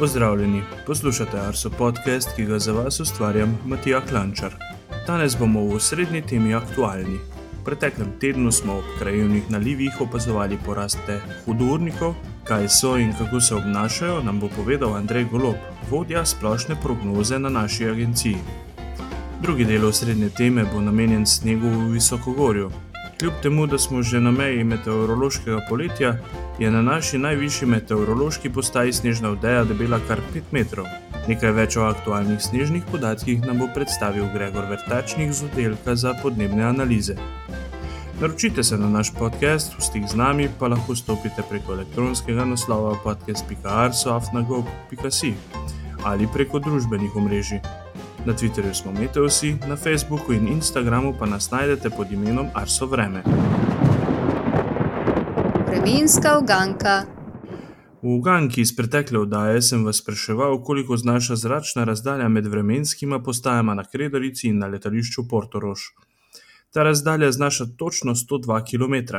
Pozdravljeni, poslušate Arso podcast, ki ga za vas ustvarjam Matija Klančar. Danes bomo v srednji temi aktualni. V preteklem tednu smo ob krajevnih nalivih opazovali poraste hudurnikov, kaj so in kako se obnašajo, nam bo povedal Andrej Golob, vodja splošne prognoze na naši agenciji. Drugi del srednje teme bo namenjen snegu v Visokogorju. Kljub temu, da smo že na meji meteorološkega poletja, je na naši najvišji meteorološki postaji snežna vdeja debela kar 5 metrov. Nekaj več o aktualnih snežnih podatkih nam bo predstavil Gregor Vrtačnik z oddelka za podnebne analize. Naročite se na naš podcast, v stik z nami pa lahko stopite preko elektronskega naslova podcast.arsoafnago.si ali preko družbenih omrežij. Na Twitterju smo Meteosi, na Facebooku in Instagramu pa nas najdete pod imenom Arso Vreme. Vremenska uganka. V uganki iz pretekle oddaje sem vas spraševal, koliko znaša zračna razdalja med vremenskima postajama na Krederici in na letališču Portorož. Ta razdalja znaša točno 102 km.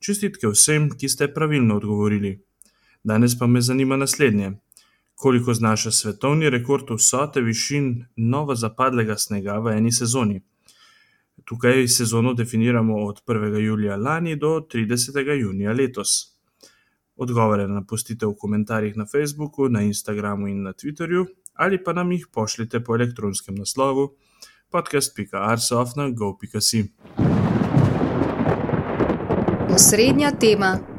Čestitke vsem, ki ste pravilno odgovorili. Danes pa me zanima naslednje: koliko znaša svetovni rekord vsote višin novo zapadlega snega v eni sezoni? Tukaj sezono definiramo od 1. julija lani do 30. junija letos. Odgovore napustite v komentarjih na Facebooku, na Instagramu in na Twitterju, ali pa nam jih pošljite po elektronskem naslovu podcast.arsofna.go.si. Osrednja tema.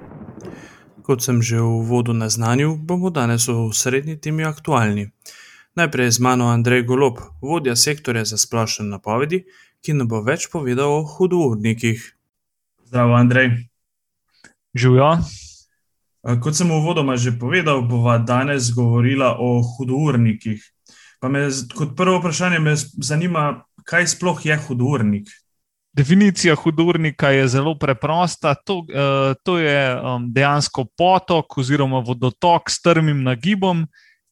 Kot sem že v uvodu naznanil, bomo danes v srednji temi aktualni. Najprej z mano Andrej Golob, vodja sektorja za splošne napovedi, ki nam bo več povedal o hudournikih. Zdravo, Andrej. Živijo. Kot sem uvodoma že povedal, bova danes govorila o hudournikih. Pa me kot prvo vprašanje me zanima, kaj sploh je hudournik. Definicija hudournika je zelo preprosta. To, uh, to je um, dejansko potok oziroma vodotok s strmim nagibom,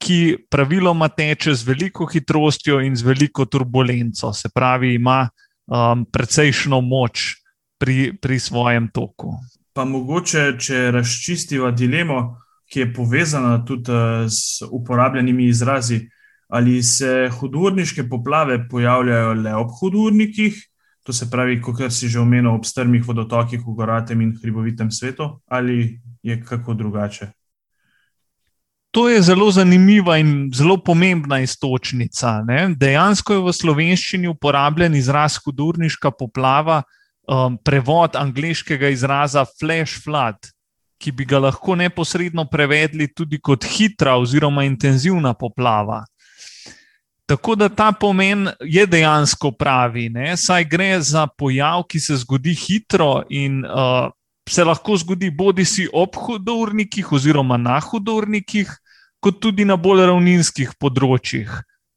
ki praviloma teče z veliko hitrostjo in z veliko turbulenco, se pravi, ima um, precejšno moč pri, pri svojem toku. Pa mogoče, če razčistiva dilemo, ki je povezana tudi z uporabljenimi izrazi, ali se hudurniške poplave pojavljajo le ob hudurnikih, to se pravi, kot si že omenil, ob strmih vodotokih v goratem in hribovitem svetu, ali je kako drugače? To je zelo zanimiva in zelo pomembna istočnica. Ne? Dejansko je v slovenščini uporabljen izraz hudurniška poplava, um, prevod angliškega izraza flash flood, ki bi ga lahko neposredno prevedli tudi kot hitra oziroma intenzivna poplava. Tako da ta pomen je dejansko pravi, ne? saj gre za pojav, ki se zgodi hitro in uh, se lahko zgodi bodi si ob hudurnikih oziroma na hudurnikih, kot tudi na bolj ravninskih področjih.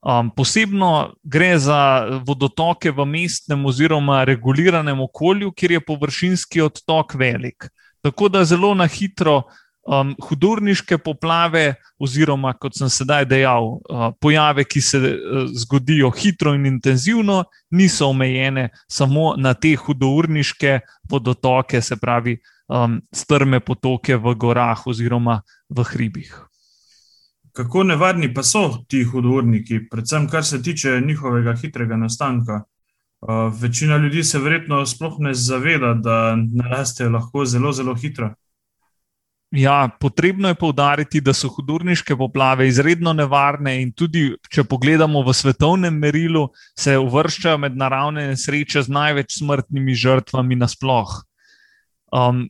Um, posebno gre za vodotoke v mestnem oziroma reguliranem okolju, kjer je površinski odtok velik. Tako da zelo na hitro um, hudurniške poplave, oziroma kot sem sedaj dejal, uh, pojave, ki se uh, zgodijo hitro in intenzivno, niso omejene samo na te hudurniške vodotoke, se pravi, um, strme potoke v gorah oziroma v hribih. Kako nevarni pa so ti hudurniki, predvsem kar se tiče njihovega hitrega nastanka? Uh, večina ljudi se verjetno sploh ne zaveda, da narastejo lahko zelo, zelo hitro. Ja, potrebno je povdariti, da so hudurniške poplave izredno nevarne, in tudi, če pogledamo v svetovnem merilu, se uvrščajo med naravne nesreče z največ smrtnimi žrtvami nasploh. Um,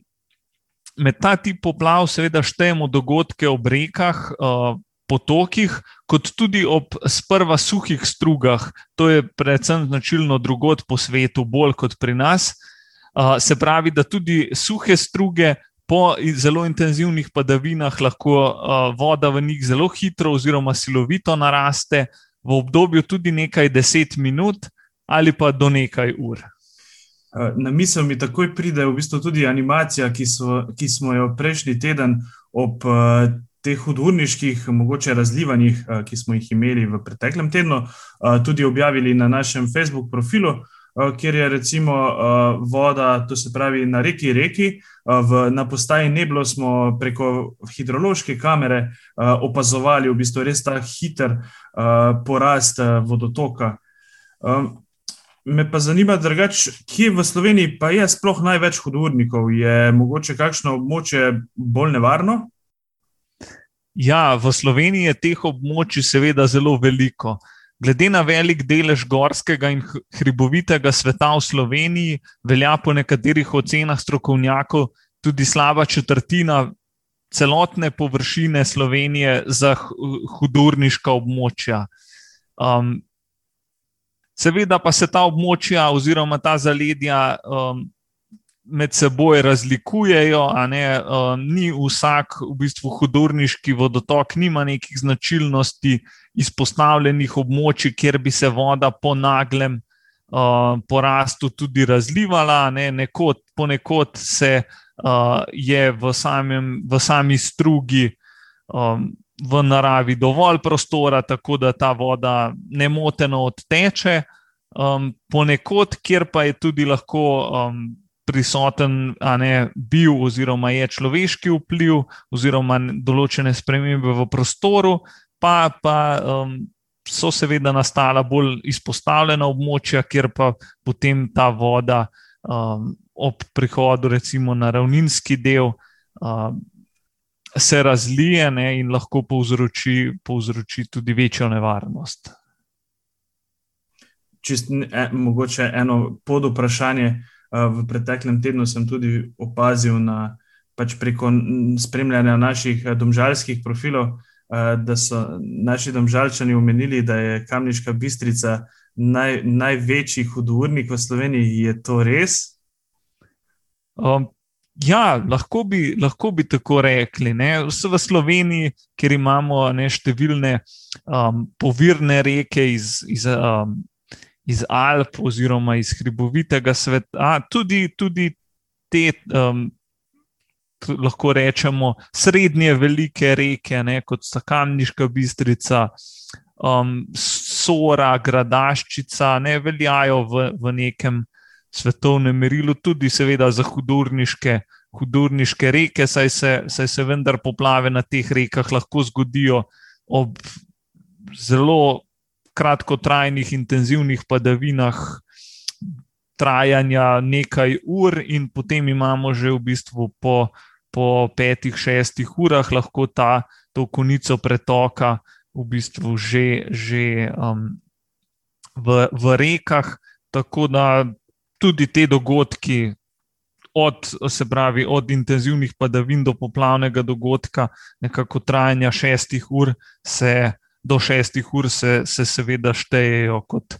med ta tip poplav, seveda, štejemo dogodke ob rekah, uh, potokih, kot tudi ob sprva suhih strugah. To je predvsem značilno drugot po svetu, bolj kot pri nas. Uh, se pravi, da tudi suhe struge po zelo intenzivnih padavinah lahko uh, voda v njih zelo hitro oziroma silovito naraste v obdobju tudi nekaj deset minut ali pa do nekaj ur. Na misel mi takoj pride v bistvu tudi animacija, ki, so, ki smo jo prejšnji teden ob teh hudurniških, mogoče razlivanjih, ki smo jih imeli v preteklem tednu, tudi objavili na našem Facebook profilu. Kjer je recimo voda, to se pravi na reki Reki. V, na postaji Neblo smo preko hidrološke kamere opazovali v bistvu res ta hiter porast vodotoka. Me pa zanima, drugač, kje v Sloveniji pa je sploh največ hudournikov? Je mogoče kakšno območje bolj nevarno? Ja, v Sloveniji je teh območij seveda zelo veliko. Glede na velik delež gorskega in hribovitega sveta v Sloveniji, velja po nekaterih ocenah strokovnjakov tudi slaba četrtina celotne površine Slovenije za hudurniška območja. Um, seveda pa se ta območja oziroma ta zaledja um, med seboj razlikujejo. Um, ni vsak v bistvu hudurniški vodotok, nima nekih značilnosti izpostavljenih območij, kjer bi se voda po naglem uh, porastu tudi razlivala. Ne? Nekod, ponekod se uh, je v, samem, v sami strugi. Um, V naravi dovolj prostora, tako da ta voda nemoteno odteče, um, ponekod, kjer pa je tudi lahko um, prisoten, a ne bil, oziroma je človeški vpliv, oziroma določene spremembe v prostoru, pa, pa um, so seveda nastala bolj izpostavljena območja, kjer pa potem ta voda um, ob prihodu, recimo na ravninski del, um, se razlije ne, in lahko povzroči, povzroči tudi večjo nevarnost. Čist, e, mogoče eno pod vprašanje. V preteklem tednu sem tudi opazil, na, pač preko spremljanja naših domžalskih profilov, Eh, da so naši domžalčani omenili, da je Kamniška bistrica naj, največji hudournik v Sloveniji. Je to res? Um, ja, lahko bi, lahko bi tako rekli. Vse v Sloveniji, ker imamo ne, številne um, povirne reke iz. iz um, Iz Alp, oziroma iz hribovitega sveta, tudi, tudi te um, lahko rečemo, srednje velike reke, ne, kot sta Kamniška bistrica, um, Sora, Gradaščica, ne veljajo v, v nekem svetovnem merilu, tudi seveda za hudurniške, hudurniške reke, saj se, saj se vendar poplave na teh rekah lahko zgodijo ob zelo kratkotrajnih, intenzivnih padavinah. Trajanja nekaj ur, in potem imamo že v bistvu po po petih, šestih urah lahko ta konico pretoka v bistvu že, že um, v, v rekah. Tako da tudi te dogodki, od, se pravi, od intenzivnih padavin do poplavnega dogodka, nekako trajanja šestih ur, se do šestih ur, se, se seveda štejejo kot,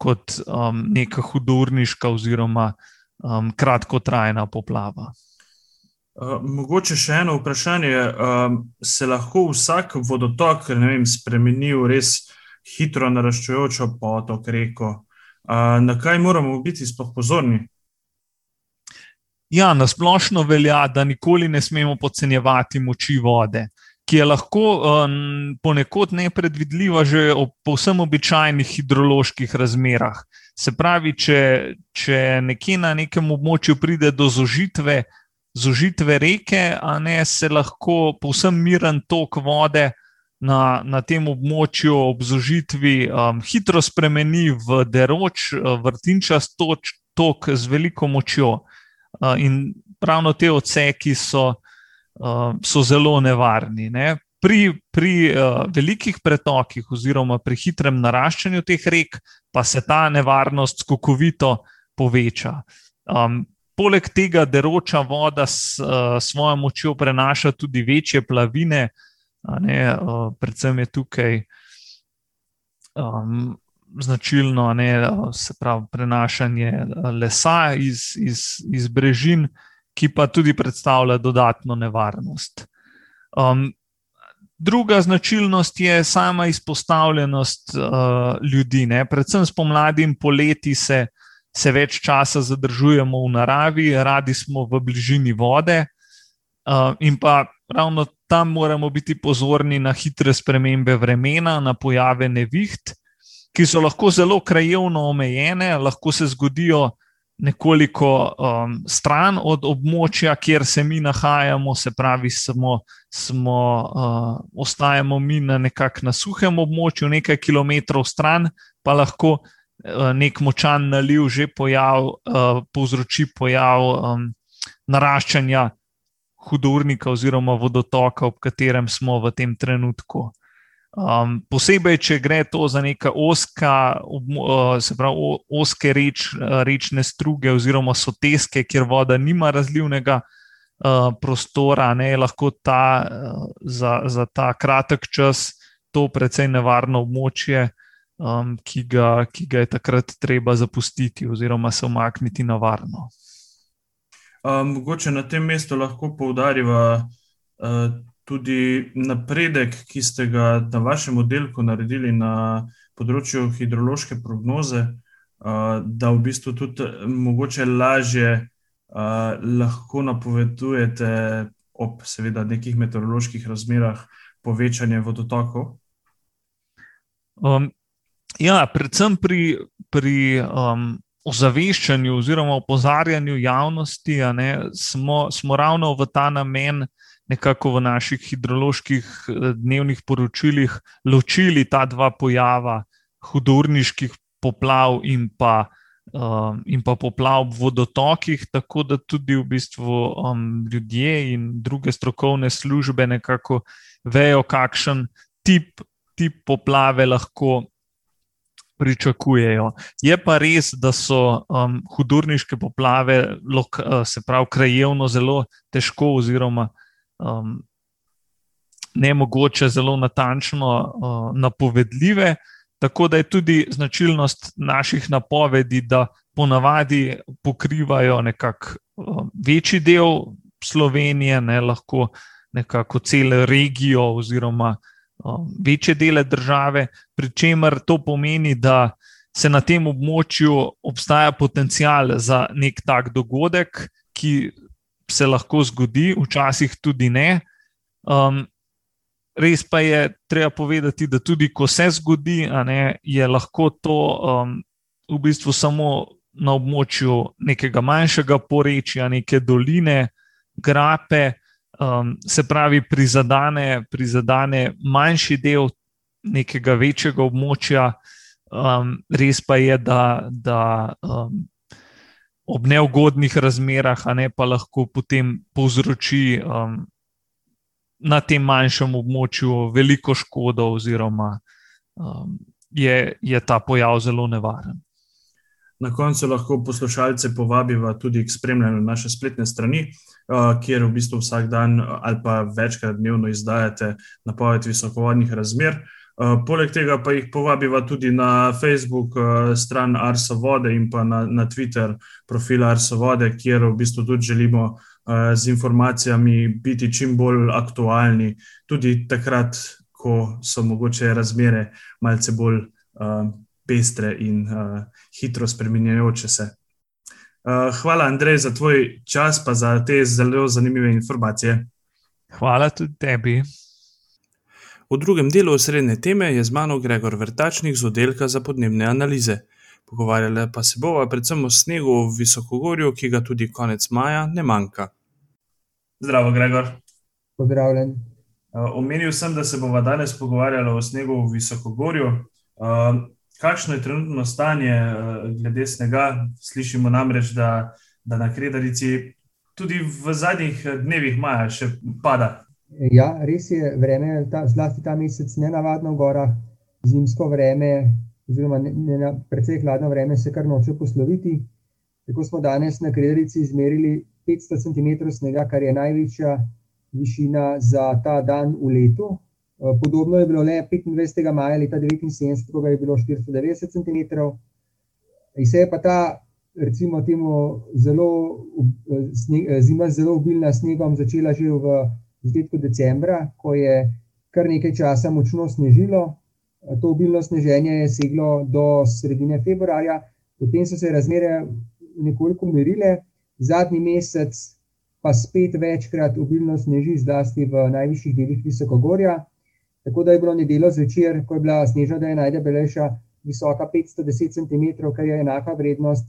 kot um, neka hudurniška oziroma um, kratkotrajna poplava. Uh, mogoče še eno vprašanje. Uh, se lahko vsak vodotok vem, spremeni v res hitro naraščajočo potok, reko? Uh, na kaj moramo biti sploh pozorni? Ja, na splošno velja, da nikoli ne smemo podcenjevati moči vode, ki je lahko um, ponekod nepredvidljiva že ob povsem običajnih hidroloških razmerah. Se pravi, če, če nekje na nekem območju pride do zožitve, zožitve reke, a ne se lahko povsem miren tok vode na, na tem območju ob zožitvi um, hitro spremeni v deroč, uh, vrtinčast toč, tok z veliko močjo. Uh, in ravno te odseki so, uh, so zelo nevarni. Ne? Pri, pri uh, velikih pretokih, oziroma pri hitrem naraščanju teh rek, pa se ta nevarnost skokovito poveča. Um, poleg tega deroča voda s uh, svojo močjo prenaša tudi večje plavine, ne, uh, predvsem je tukaj um, značilno ne, se pravi prenašanje lesa iz, iz, iz brežin, ki pa tudi predstavlja dodatno nevarnost. Um, Druga značilnost je sama izpostavljenost uh, ljudi. Ne? Predvsem spomladi in poleti se uh, se več časa zadržujemo v naravi, radi smo v bližini vode, uh, in pa ravno tam moramo biti pozorni na hitre spremembe vremena, na pojave neviht. ki so lahko zelo krajevno omejene, lahko se zgodijo nekoliko um, stran od območja, kjer se mi nahajamo, se pravi, smo, smo, uh, ostajamo mi na nekakšnem suhem območju, nekaj kilometrov stran, pa lahko uh, nek močan naliv že pojav, uh, povzroči pojav um, naraščanja hudurnika oziroma vodotoka, ob katerem smo v tem trenutku. Um, posebej, če gre to za neka oska, uh, se pravi, oske reč, uh, rečne struge oziroma soteske, kjer voda nima razlivnega uh, prostora, ne, je lahko ta, uh, za, za ta kratek čas to precej nevarno območje, um, ki, ga, ki ga je takrat treba zapustiti oziroma se omakniti na varno. Um, mogoče na tem mestu lahko poudarjava. Uh, tudi napredek, ki ste ga na vašem oddelku naredili na področju hidrološke prognoze, da v bistvu tudi mogoče lažje lahko napovedujete ob seveda nekih meteoroloških razmerah povečanje vodotokov? Um, ja, predvsem pri, pri um, ozaveščanju oziroma opozarjanju javnosti ne, smo, smo ravno v ta namen uh, nekako v naših hidroloških eh, dnevnih poročilih ločili ta dva pojava, hudorniških poplav in pa, um, in pa poplav v vodotokih, tako da tudi v bistvu um, ljudje in druge strokovne službe nekako vejo, kakšen tip, tip poplave lahko. Pričakujejo. Je pa res, da so um, hudurniške poplave, lok, uh, se pravi, krajevno zelo težko, oziroma uh, um, ne mogoče zelo natančno uh, napovedljive. Tako da je tudi značilnost naših napovedi, da ponavadi pokrivajo nekako uh, večji del Slovenije, ne lahko nekako celo regijo oziroma uh, večje dele države, pri čemer to pomeni, da se na tem območju obstaja potencial za nek tak dogodek, ki se lahko zgodi, včasih tudi ne. Um, res pa je treba povedati, da tudi ko se zgodi, ne, je lahko to um, v bistvu samo na območju nekega manjšega porečja, neke doline, grape, um, se pravi, prizadane, prizadane manjši del nekega večjega območja. Um, res pa je, da, da um, ob neugodnih razmerah, a ne pa lahko potem povzroči um, na tem manjšem območju veliko škodo, oziroma um, je, je ta pojav zelo nevaren. Na koncu lahko poslušalce povabimo tudi k spremljanju naše spletne strani, uh, kjer v bistvu vsak dan ali pa večkrat dnevno izdajate napoved visokovodnih razmer. Eh, poleg tega pa jih povabiva tudi na Facebook uh, stran Arso Vode in pa na, na Twitter profil Arso Vode, kjer v bistvu tudi želimo uh, z informacijami biti čim bolj aktualni, tudi takrat, ko so mogoče razmere malce bolj pestre in hitro spremenjajoče se. Hvala, Andrej, za tvoj čas, pa za te zelo zanimive informacije. Hvala tudi tebi. V drugem delu osrednje teme je z mano Gregor Vrtačnik z oddelka za podnebne analize. Pogovarjali pa se bova predvsem o snegu v Visokogorju, ki ga tudi konec maja ne manjka. Zdravo, Gregor. Pozdravljen. Omenil sem, da se bomo danes pogovarjali o snegu v Visokogorju. Kakšno je trenutno stanje glede snega? Slišimo namreč, da, da na Kredarici tudi v zadnjih dnevih maja še pada. Ja, res je, vreme, ta, zlasti ta mesec, ne navadno v gorah, zimsko vreme, oziroma ne, ne, precej hladno vreme, se kar noče posloviti. Tako smo danes na Krederici izmerili 500 cm snega, kar je največja višina za ta dan v letu. Eh, podobno je bilo le 25. maja leta 1979, ko je bilo 490 cm. In se je pa ta, recimo, temu zelo, eh, eh, zima zelo obilna snegom začela že v začetku decembra, ko je kar nekaj časa močno snežilo. To obilno sneženje je seglo do sredine februarja, potem so se razmere nekoliko umirile, zadnji mesec pa spet večkrat obilno sneži, zlasti v najvišjih delih Visokogorja. Tako da je bilo nedeljo zvečer, ko je bila snežna, da je najdebelejša, visoka 510 cm, kar je enaka vrednost,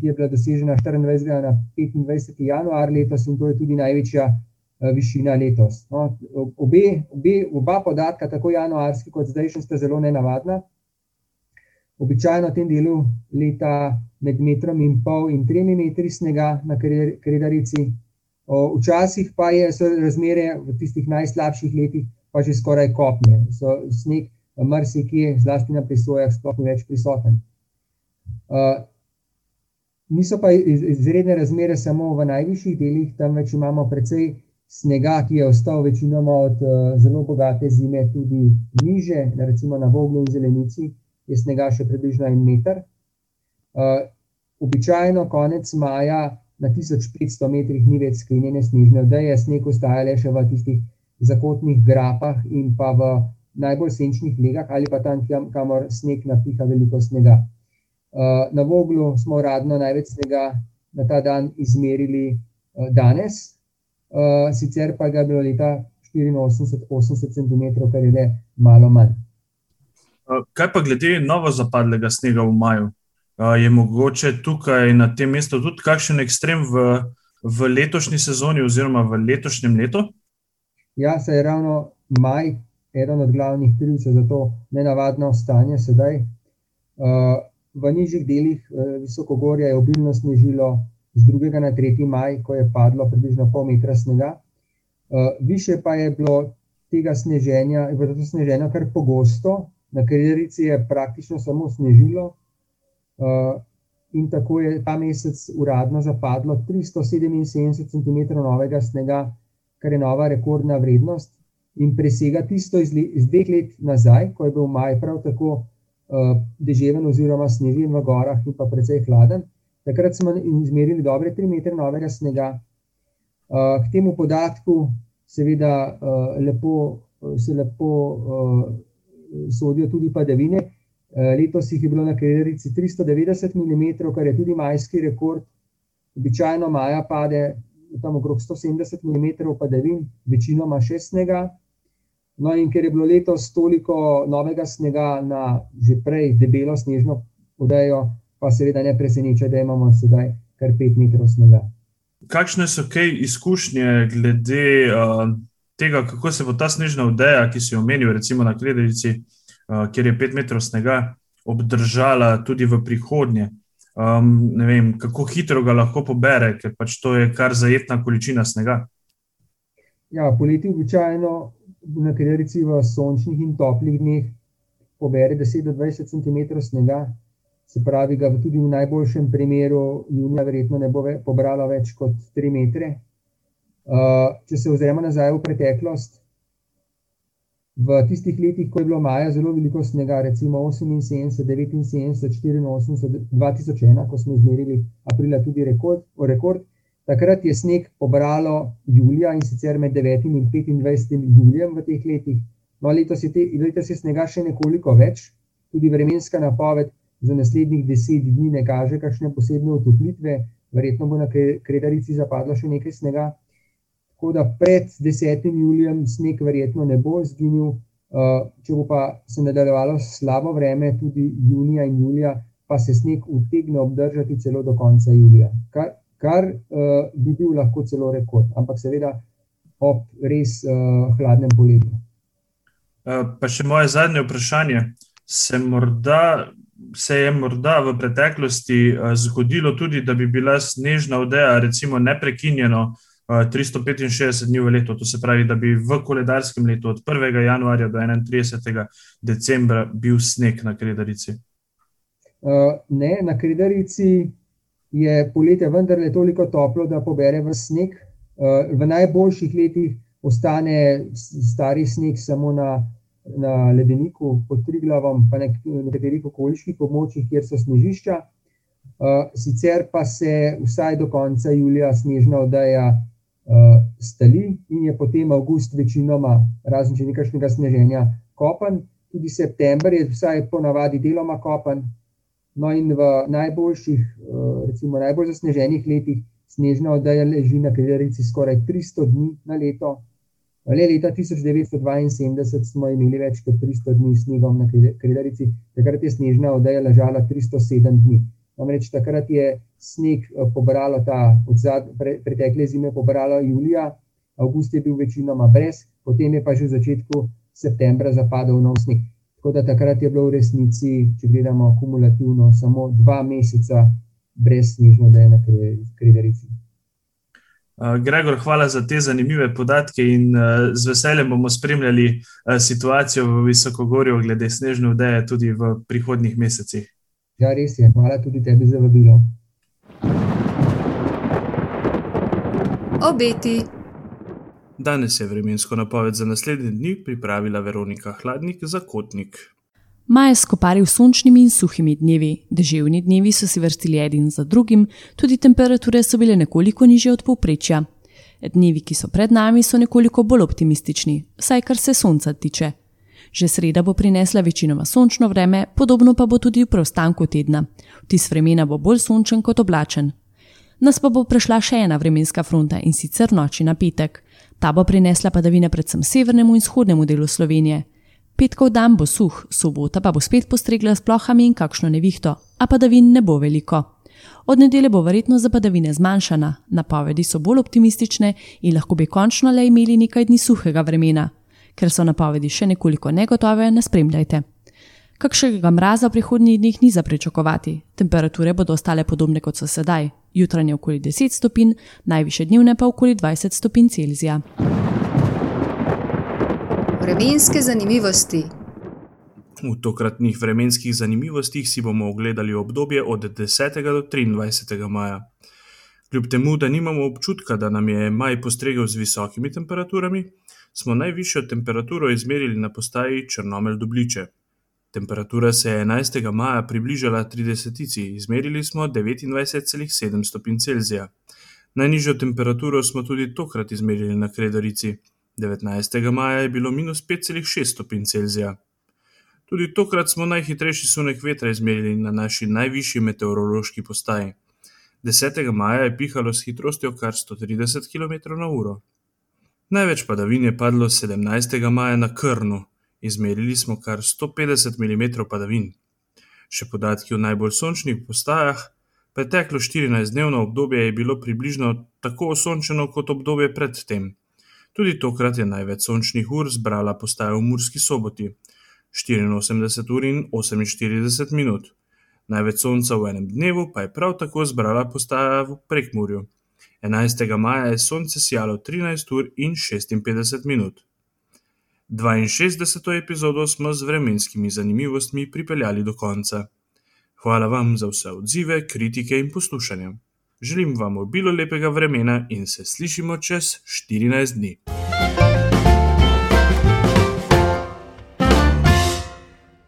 ki je bila dosežena 24. na 25. januar letos in to je tudi največja višina letos. No, obe, obe, oba podatka, tako januarski kot zdajšnji, sta zelo nenavadna. Običajno v tem delu leta med metrom in pol in tremi metri snega na Kredarici. Včasih pa je, razmere v tistih najslabših letih pa že skoraj kopne. So sneg marsikje, zlasti na presojah, sploh ni več prisoten. Niso pa izredne razmere samo v najvišjih delih, temveč imamo precej snega, ki je ostal večinoma od zelo bogate zime tudi niže, recimo na Voglu in Zelenici je snega še približno en meter. Običajno konec maja na 1500 metrih ni več sklenjene snežne odeje, sneg ostaja le še v tistih zakotnih grapah in pa v najbolj senčnih legah ali pa tam, kamor sneg napiha veliko snega. Na Voglu smo uradno največ snega na ta dan izmerili danes, sicer pa ga je bilo leta 84-80 cm, kar je le malo manj. Kaj pa glede novo zapadlega snega v maju? Je mogoče tukaj na tem mestu tudi kakšen ekstrem v, v letošnji sezoni oziroma v letošnjem letu? Ja, se je ravno maj eden od glavnih krivcev za to nenavadno stanje sedaj. V nižjih delih visokogorja je obilno snežilo z 2. na 3. maj, ko je padlo približno pol metra snega. Višje pa je bilo tega sneženja, je bilo to sneženje kar pogosto, na Kredarici je praktično samo snežilo, in tako je ta mesec uradno zapadlo 377 cm novega snega, kar je nova rekordna vrednost in presega tisto iz, iz dveh let nazaj, ko je bil maj prav tako uh, deževen oziroma snežen v gorah in pa precej hladen. Takrat smo izmerili dobre 3 metre novega snega. Uh, k temu podatku seveda uh, lepo, se lepo uh, sodijo tudi padavine. Uh, letos jih je bilo na Krederici 390 mm, kar je tudi majski rekord. Običajno maja pade tam okrog 170 mm padavin, večinoma še snega. No, in ker je bilo letos toliko novega snega na že prej debelo snežno podejo, pa seveda ne preseneča, da imamo sedaj kar 5 metrov snega. Kakšne so kaj izkušnje glede uh, tega, kako se bo ta snežna odeja, ki si jo omenil, recimo na Krederici, uh, kjer je 5 metrov snega, obdržala tudi v prihodnje? Um, ne vem, kako hitro ga lahko pobere, ker pač to je kar zajetna količina snega. Ja, poleti običajno na Krederici v sončnih in toplih dneh pobere 10 do 20 cm snega, se pravi, ga tudi v najboljšem primeru junija verjetno ne bo ve, pobralo več kot 3 metre. Uh, če se ozremo nazaj v preteklost, v tistih letih, ko je bilo maja zelo veliko snega, recimo 78, 79, 84, 2001, ko smo izmerili aprila tudi rekord, rekord takrat je sneg pobralo julija in sicer med 9 in 25 julijem v teh letih. No, letos je, te, letos je snega še nekoliko več, tudi vremenska napoved za naslednjih 10 dni ne kaže kakšne posebne otoplitve, verjetno bo na Kredarici zapadlo še nekaj snega. Tako da pred 10. julijem sneg verjetno ne bo izginil, uh, če bo pa se nadaljevalo slabo vreme, tudi junija in julija, pa se sneg utegne obdržati celo do konca julija, kar, kar uh, bi bil lahko celo rekord, ampak seveda ob res uh, hladnem poletju. Pa še moje zadnje vprašanje. Se, morda, se je morda v preteklosti zgodilo tudi, da bi bila snežna odeja, recimo, neprekinjeno uh, 365 dni v letu, to se pravi, da bi v koledarskem letu od 1. januarja do 31. decembra bil sneg na Kredarici? Uh, ne, na Kredarici je poletje vendarle toliko toplo, da pobere v sneg. Uh, v najboljših letih ostane stari sneg samo na, na ledeniku pod Triglavom, pa na nekaterih okoliških območjih, kjer so snežišča. Uh, sicer pa se vsaj do konca julija snežna oddaja uh, stali in je potem avgust večinoma, razen če nekajšnega sneženja, kopen, tudi september je vsaj ponavadi deloma kopen. No, in v najboljših, uh, recimo najbolj zasneženih letih, snežna oddaja leži na Krederici skoraj 300 dni na leto. Le leta 1972 smo imeli več kot 300 dni snegom na Kredarici, takrat je snežna odeja ležala 307 dni. Namreč takrat je sneg eh, pobralo ta odzad, pre, pretekle zime, pobralo julija, avgust je bil večinoma brez, potem je pa že v začetku septembra zapadal nov sneg. Tako da takrat je bilo v resnici, če gledamo kumulativno, samo dva meseca brez snežne odeje na Kredarici. Uh, Gregor, hvala za te zanimive podatke in uh, z veseljem bomo spremljali uh, situacijo v Visokogorju glede snežne vdeje tudi v prihodnjih mesecih. Ja, res je. Hvala tudi tebi za vabilo. Obeti. Danes je vremensko napoved za naslednji dni pripravila Veronika Hladnik za Kotnik. Maj je skoparil sončnimi in suhimi dnevi, deževni dnevi so si vrstili eden za drugim, tudi temperature so bile nekoliko niže od povprečja. Dnevi, ki so pred nami, so nekoliko bolj optimistični, vsaj kar se sonca tiče. Že sreda bo prinesla večinoma sončno vreme, podobno pa bo tudi v preostanku tedna. Vtis vremena bo bolj sončen kot oblačen. Nas pa bo prešla še ena vremenska fronta in sicer noči na petek. Ta bo prinesla padavine predvsem severnemu in vzhodnemu delu Slovenije. Petkov dan bo suh, sobota pa bo spet postregla s plohami in kakšno nevihto, a padavin ne bo veliko. Od nedelje bo verjetno za padavine zmanjšana, napovedi so bolj optimistične in lahko bi končno le imeli nekaj dni suhega vremena. Ker so napovedi še nekoliko negotove, ne spremljajte. Kakšnega mraza v prihodnjih dneh ni za pričakovati, temperature bodo ostale podobne kot so sedaj, jutranje okoli 10 stopinj, najviše dnevne pa okoli 20 stopinj Celzija vremenske zanimivosti. V tokratnih vremenskih zanimivostih si bomo ogledali obdobje od 10. do 23. maja. Kljub temu, da nimamo občutka, da nam je maj postregel z visokimi temperaturami, smo najvišjo temperaturo izmerili na postaji Črnomelj Dubliče. Temperatura se je 11. maja približala 30. izmerili smo 29,7 stopinj Celzija. Najnižjo temperaturo smo tudi tokrat izmerili na Kredarici. 19. maja je bilo minus 5,6 stopinj Celzija. Tudi tokrat smo najhitrejši sunek vetra izmerili na naši najvišji meteorološki postaji. 10. maja je pihalo s hitrostjo kar 130 km/h. Največ padavin je padlo 17. maja na Krnu, izmerili smo kar 150 mm padavin. Še podatki o najbolj sončnih postajah. Preteklo 14-dnevno obdobje je bilo približno tako osončeno kot obdobje predtem. Tudi tokrat je največ sončnih ur zbrala postaja v Murski soboti, 84 ur in 48 minut. Največ sonca v enem dnevu pa je prav tako zbrala postaja v Prekmurju. 11. maja je sonce sijalo 13 ur in 56 minut. 62. epizodo smo z vremenskimi zanimivostmi pripeljali do konca. Hvala vam za vse odzive, kritike in poslušanje. Želim vam obilo lepega vremena in se slišimo čez 14 dni.